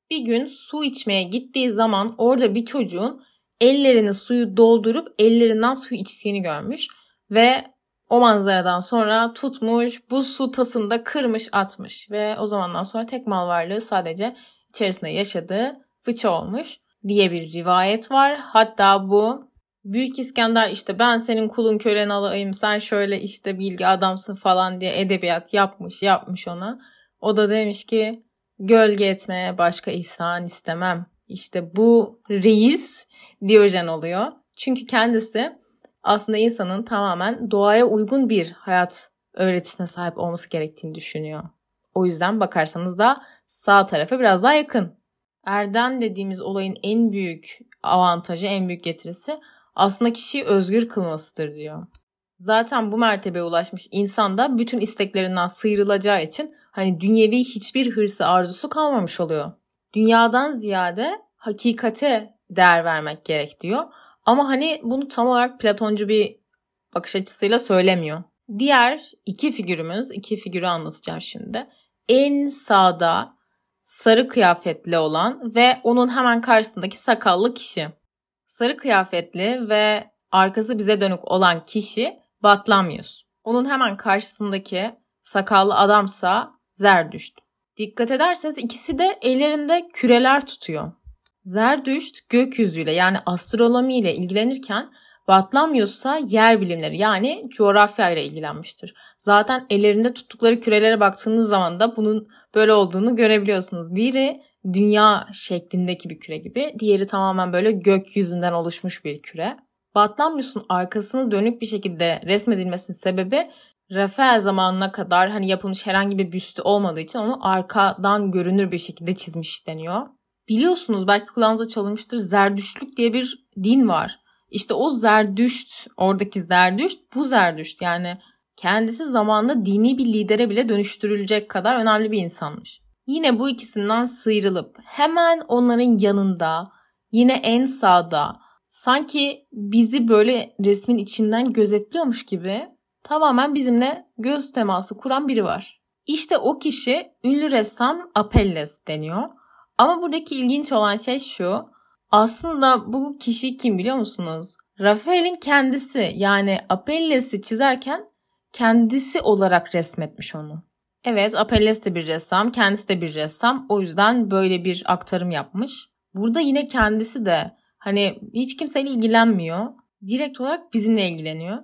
bir gün su içmeye gittiği zaman orada bir çocuğun ellerini suyu doldurup ellerinden su içtiğini görmüş ve o manzaradan sonra tutmuş bu su tasını da kırmış atmış ve o zamandan sonra tek mal varlığı sadece içerisinde yaşadığı fıçı olmuş diye bir rivayet var. Hatta bu Büyük İskender işte ben senin kulun kölen alayım sen şöyle işte bilgi adamsın falan diye edebiyat yapmış yapmış ona. O da demiş ki gölge etmeye başka ihsan istemem. İşte bu reis Diyojen oluyor. Çünkü kendisi aslında insanın tamamen doğaya uygun bir hayat öğretisine sahip olması gerektiğini düşünüyor. O yüzden bakarsanız da sağ tarafa biraz daha yakın. Erdem dediğimiz olayın en büyük avantajı, en büyük getirisi aslında kişiyi özgür kılmasıdır diyor. Zaten bu mertebeye ulaşmış insan da bütün isteklerinden sıyrılacağı için hani dünyevi hiçbir hırsı arzusu kalmamış oluyor. Dünyadan ziyade hakikate değer vermek gerek diyor. Ama hani bunu tam olarak Platoncu bir bakış açısıyla söylemiyor. Diğer iki figürümüz, iki figürü anlatacağım şimdi. En sağda sarı kıyafetli olan ve onun hemen karşısındaki sakallı kişi. Sarı kıyafetli ve arkası bize dönük olan kişi Batlamyus. Onun hemen karşısındaki sakallı adamsa Zerdüşt. Dikkat ederseniz ikisi de ellerinde küreler tutuyor. Zerdüşt gökyüzüyle yani astronomi ile Batlamyus'a yer bilimleri yani coğrafya ile ilgilenmiştir. Zaten ellerinde tuttukları kürelere baktığınız zaman da bunun böyle olduğunu görebiliyorsunuz. Biri dünya şeklindeki bir küre gibi, diğeri tamamen böyle gökyüzünden oluşmuş bir küre. Batlamyus'un arkasını dönük bir şekilde resmedilmesinin sebebi Rafael zamanına kadar hani yapılmış herhangi bir büstü olmadığı için onu arkadan görünür bir şekilde çizmiş deniyor. Biliyorsunuz belki kulağınıza çalınmıştır Zerdüştlük diye bir din var. İşte o Zerdüşt, oradaki Zerdüşt bu Zerdüşt yani kendisi zamanla dini bir lidere bile dönüştürülecek kadar önemli bir insanmış. Yine bu ikisinden sıyrılıp hemen onların yanında yine en sağda sanki bizi böyle resmin içinden gözetliyormuş gibi tamamen bizimle göz teması kuran biri var. İşte o kişi ünlü ressam Apelles deniyor. Ama buradaki ilginç olan şey şu. Aslında bu kişi kim biliyor musunuz? Rafael'in kendisi yani Apelles'i çizerken kendisi olarak resmetmiş onu. Evet Apelles de bir ressam, kendisi de bir ressam. O yüzden böyle bir aktarım yapmış. Burada yine kendisi de hani hiç kimseyle ilgilenmiyor. Direkt olarak bizimle ilgileniyor.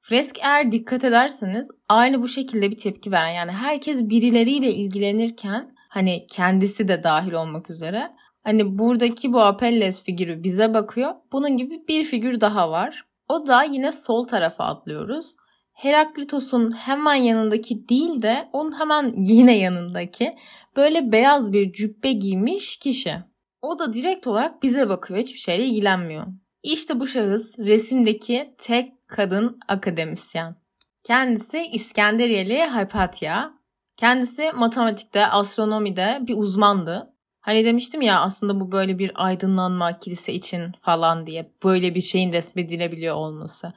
Fresk eğer dikkat ederseniz aynı bu şekilde bir tepki veren yani herkes birileriyle ilgilenirken hani kendisi de dahil olmak üzere hani buradaki bu Apelles figürü bize bakıyor. Bunun gibi bir figür daha var. O da yine sol tarafa atlıyoruz. Heraklitos'un hemen yanındaki değil de onun hemen yine yanındaki böyle beyaz bir cübbe giymiş kişi. O da direkt olarak bize bakıyor. Hiçbir şeyle ilgilenmiyor. İşte bu şahıs resimdeki tek kadın akademisyen. Kendisi İskenderiyeli Hypatia. Kendisi matematikte, astronomide bir uzmandı. Hani demiştim ya aslında bu böyle bir aydınlanma kilise için falan diye böyle bir şeyin resmedilebiliyor olması.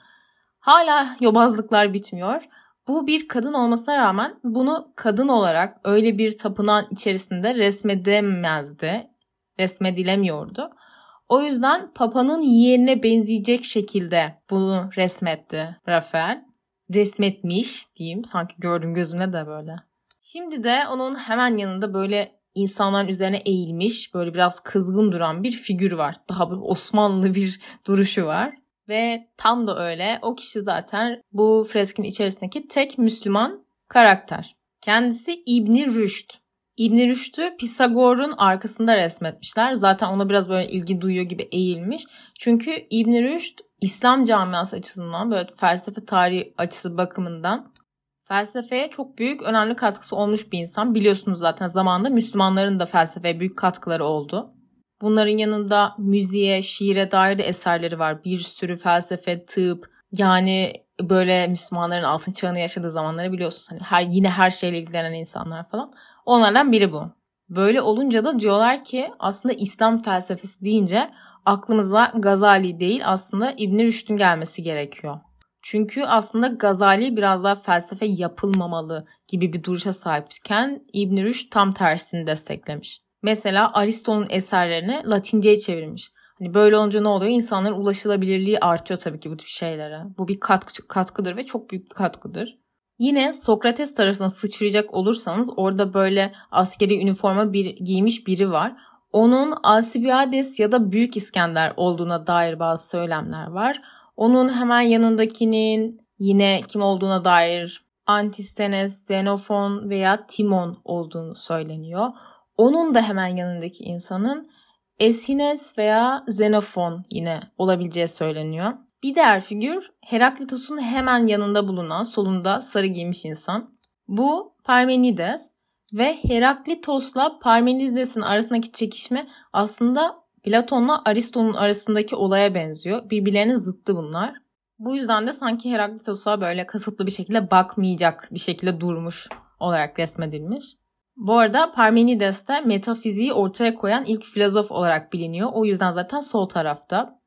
Hala yobazlıklar bitmiyor. Bu bir kadın olmasına rağmen bunu kadın olarak öyle bir tapınağın içerisinde resmedemezdi. Resmedilemiyordu. O yüzden Papa'nın yeğenine benzeyecek şekilde bunu resmetti Rafael. Resmetmiş diyeyim. Sanki gördüm gözümle de böyle. Şimdi de onun hemen yanında böyle insanların üzerine eğilmiş, böyle biraz kızgın duran bir figür var. Daha bir Osmanlı bir duruşu var. Ve tam da öyle o kişi zaten bu freskin içerisindeki tek Müslüman karakter. Kendisi İbni Rüşd. İbni Rüşd'ü Pisagor'un arkasında resmetmişler. Zaten ona biraz böyle ilgi duyuyor gibi eğilmiş. Çünkü İbni Rüşd İslam camiası açısından böyle felsefe tarihi açısı bakımından felsefeye çok büyük önemli katkısı olmuş bir insan. Biliyorsunuz zaten zamanında Müslümanların da felsefeye büyük katkıları oldu. Bunların yanında müziğe, şiire dair de eserleri var. Bir sürü felsefe, tıp, yani böyle Müslümanların altın çağını yaşadığı zamanları biliyorsunuz. Hani her yine her şeyle ilgilenen insanlar falan. Onlardan biri bu. Böyle olunca da diyorlar ki aslında İslam felsefesi deyince aklımıza Gazali değil aslında İbn Rüşd'ün gelmesi gerekiyor. Çünkü aslında Gazali biraz daha felsefe yapılmamalı gibi bir duruşa sahipken İbn Rüşd tam tersini desteklemiş. Mesela Aristo'nun eserlerini Latinceye çevirmiş. Hani böyle olunca ne oluyor? İnsanların ulaşılabilirliği artıyor tabii ki bu tip şeylere. Bu bir katkı, katkıdır ve çok büyük bir katkıdır. Yine Sokrates tarafına sıçrayacak olursanız orada böyle askeri üniforma bir, giymiş biri var. Onun Alcibiades ya da Büyük İskender olduğuna dair bazı söylemler var. Onun hemen yanındakinin yine kim olduğuna dair Antistenes, Xenofon veya Timon olduğunu söyleniyor. Onun da hemen yanındaki insanın Esines veya Xenofon yine olabileceği söyleniyor. Bir diğer figür Heraklitos'un hemen yanında bulunan solunda sarı giymiş insan. Bu Parmenides ve Heraklitos'la Parmenides'in arasındaki çekişme aslında Platon'la Aristo'nun arasındaki olaya benziyor. Birbirlerinin zıttı bunlar. Bu yüzden de sanki Heraklitos'a böyle kasıtlı bir şekilde bakmayacak bir şekilde durmuş olarak resmedilmiş. Bu arada Parmenides de metafiziği ortaya koyan ilk filozof olarak biliniyor. O yüzden zaten sol tarafta.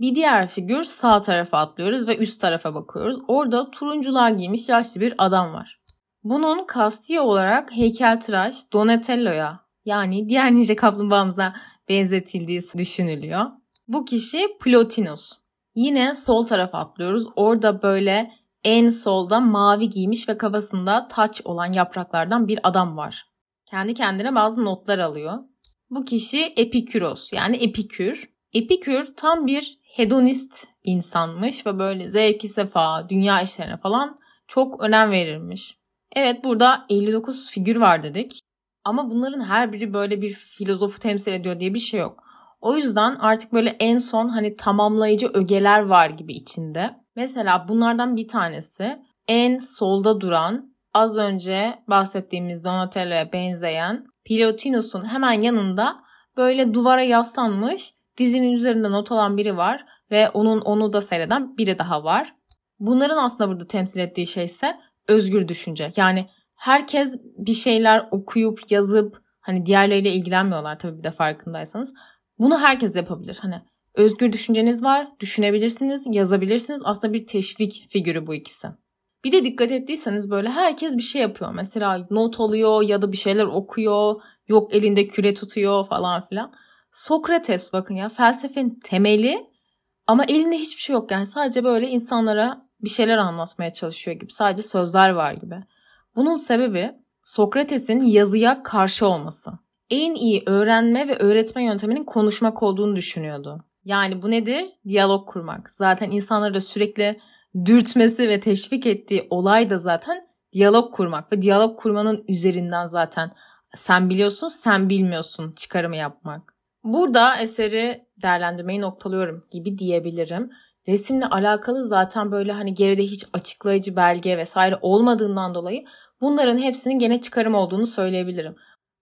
Bir diğer figür sağ tarafa atlıyoruz ve üst tarafa bakıyoruz. Orada turuncular giymiş yaşlı bir adam var. Bunun kasti olarak heykeltıraş Donatello'ya yani diğer ninja kaplumbağamıza benzetildiği düşünülüyor. Bu kişi Plotinus. Yine sol tarafa atlıyoruz. Orada böyle en solda mavi giymiş ve kafasında taç olan yapraklardan bir adam var. Kendi kendine bazı notlar alıyor. Bu kişi Epikuros yani Epikür. Epikür tam bir hedonist insanmış ve böyle zevki sefa, dünya işlerine falan çok önem verirmiş. Evet burada 59 figür var dedik. Ama bunların her biri böyle bir filozofu temsil ediyor diye bir şey yok. O yüzden artık böyle en son hani tamamlayıcı ögeler var gibi içinde. Mesela bunlardan bir tanesi en solda duran az önce bahsettiğimiz Donatello'ya benzeyen Pilotinus'un hemen yanında böyle duvara yaslanmış dizinin üzerinde not alan biri var ve onun onu da seyreden biri daha var. Bunların aslında burada temsil ettiği şey ise özgür düşünce. Yani herkes bir şeyler okuyup yazıp hani diğerleriyle ilgilenmiyorlar tabii bir de farkındaysanız. Bunu herkes yapabilir. Hani özgür düşünceniz var, düşünebilirsiniz, yazabilirsiniz. Aslında bir teşvik figürü bu ikisi. Bir de dikkat ettiyseniz böyle herkes bir şey yapıyor. Mesela not alıyor ya da bir şeyler okuyor. Yok elinde küre tutuyor falan filan. Sokrates bakın ya felsefenin temeli ama elinde hiçbir şey yok. Yani sadece böyle insanlara bir şeyler anlatmaya çalışıyor gibi. Sadece sözler var gibi. Bunun sebebi Sokrates'in yazıya karşı olması. En iyi öğrenme ve öğretme yönteminin konuşmak olduğunu düşünüyordu. Yani bu nedir? Diyalog kurmak. Zaten insanları da sürekli dürtmesi ve teşvik ettiği olay da zaten diyalog kurmak ve diyalog kurmanın üzerinden zaten sen biliyorsun sen bilmiyorsun çıkarımı yapmak. Burada eseri değerlendirmeyi noktalıyorum gibi diyebilirim. Resimle alakalı zaten böyle hani geride hiç açıklayıcı belge vesaire olmadığından dolayı bunların hepsinin gene çıkarım olduğunu söyleyebilirim.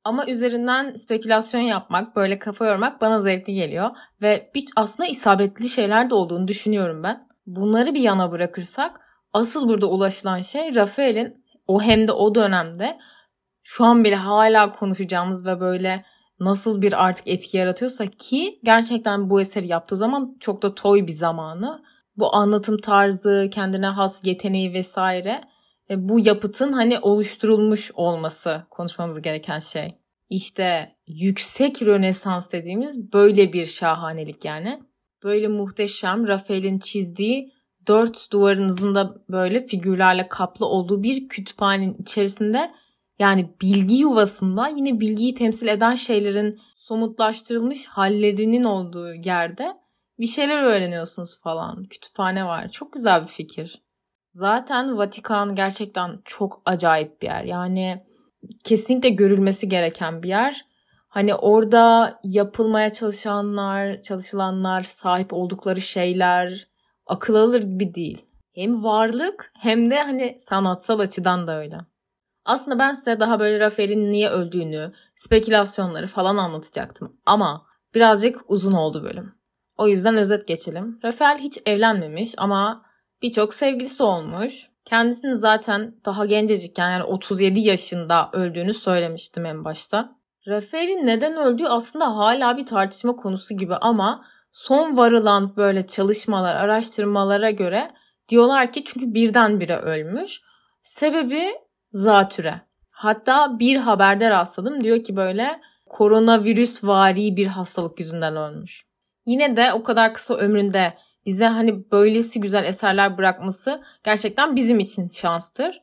Ama üzerinden spekülasyon yapmak, böyle kafa yormak bana zevkli geliyor. Ve bir, aslında isabetli şeyler de olduğunu düşünüyorum ben. Bunları bir yana bırakırsak asıl burada ulaşılan şey Rafael'in o hem de o dönemde şu an bile hala konuşacağımız ve böyle nasıl bir artık etki yaratıyorsa ki gerçekten bu eseri yaptığı zaman çok da toy bir zamanı. Bu anlatım tarzı, kendine has yeteneği vesaire bu yapıtın hani oluşturulmuş olması konuşmamız gereken şey. İşte yüksek Rönesans dediğimiz böyle bir şahanelik yani. Böyle muhteşem Rafael'in çizdiği dört duvarınızın da böyle figürlerle kaplı olduğu bir kütüphanenin içerisinde yani bilgi yuvasında yine bilgiyi temsil eden şeylerin somutlaştırılmış hallerinin olduğu yerde bir şeyler öğreniyorsunuz falan. Kütüphane var. Çok güzel bir fikir. Zaten Vatikan gerçekten çok acayip bir yer. Yani kesinlikle görülmesi gereken bir yer. Hani orada yapılmaya çalışanlar, çalışılanlar, sahip oldukları şeyler akıl alır gibi değil. Hem varlık hem de hani sanatsal açıdan da öyle. Aslında ben size daha böyle Rafael'in niye öldüğünü, spekülasyonları falan anlatacaktım. Ama birazcık uzun oldu bölüm. O yüzden özet geçelim. Rafael hiç evlenmemiş ama birçok sevgilisi olmuş. Kendisini zaten daha gencecikken yani 37 yaşında öldüğünü söylemiştim en başta. Rafael'in neden öldüğü aslında hala bir tartışma konusu gibi ama son varılan böyle çalışmalar, araştırmalara göre diyorlar ki çünkü birdenbire ölmüş. Sebebi zatüre. Hatta bir haberde rastladım diyor ki böyle koronavirüs vari bir hastalık yüzünden ölmüş. Yine de o kadar kısa ömründe bize hani böylesi güzel eserler bırakması gerçekten bizim için şanstır.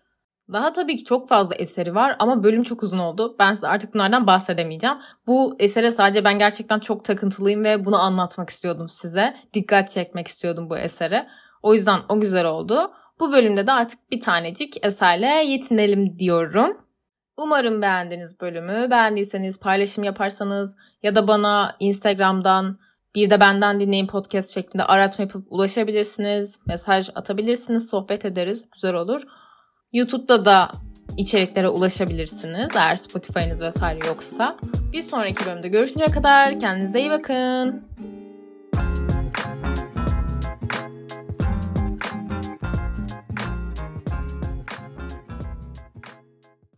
Daha tabii ki çok fazla eseri var ama bölüm çok uzun oldu. Ben size artık bunlardan bahsedemeyeceğim. Bu esere sadece ben gerçekten çok takıntılıyım ve bunu anlatmak istiyordum size. Dikkat çekmek istiyordum bu esere. O yüzden o güzel oldu. Bu bölümde de artık bir tanecik eserle yetinelim diyorum. Umarım beğendiniz bölümü. Beğendiyseniz paylaşım yaparsanız ya da bana Instagram'dan bir de benden dinleyin podcast şeklinde aratma yapıp ulaşabilirsiniz. Mesaj atabilirsiniz. Sohbet ederiz. Güzel olur. YouTube'da da içeriklere ulaşabilirsiniz. Eğer Spotify'ınız vesaire yoksa. Bir sonraki bölümde görüşünceye kadar kendinize iyi bakın.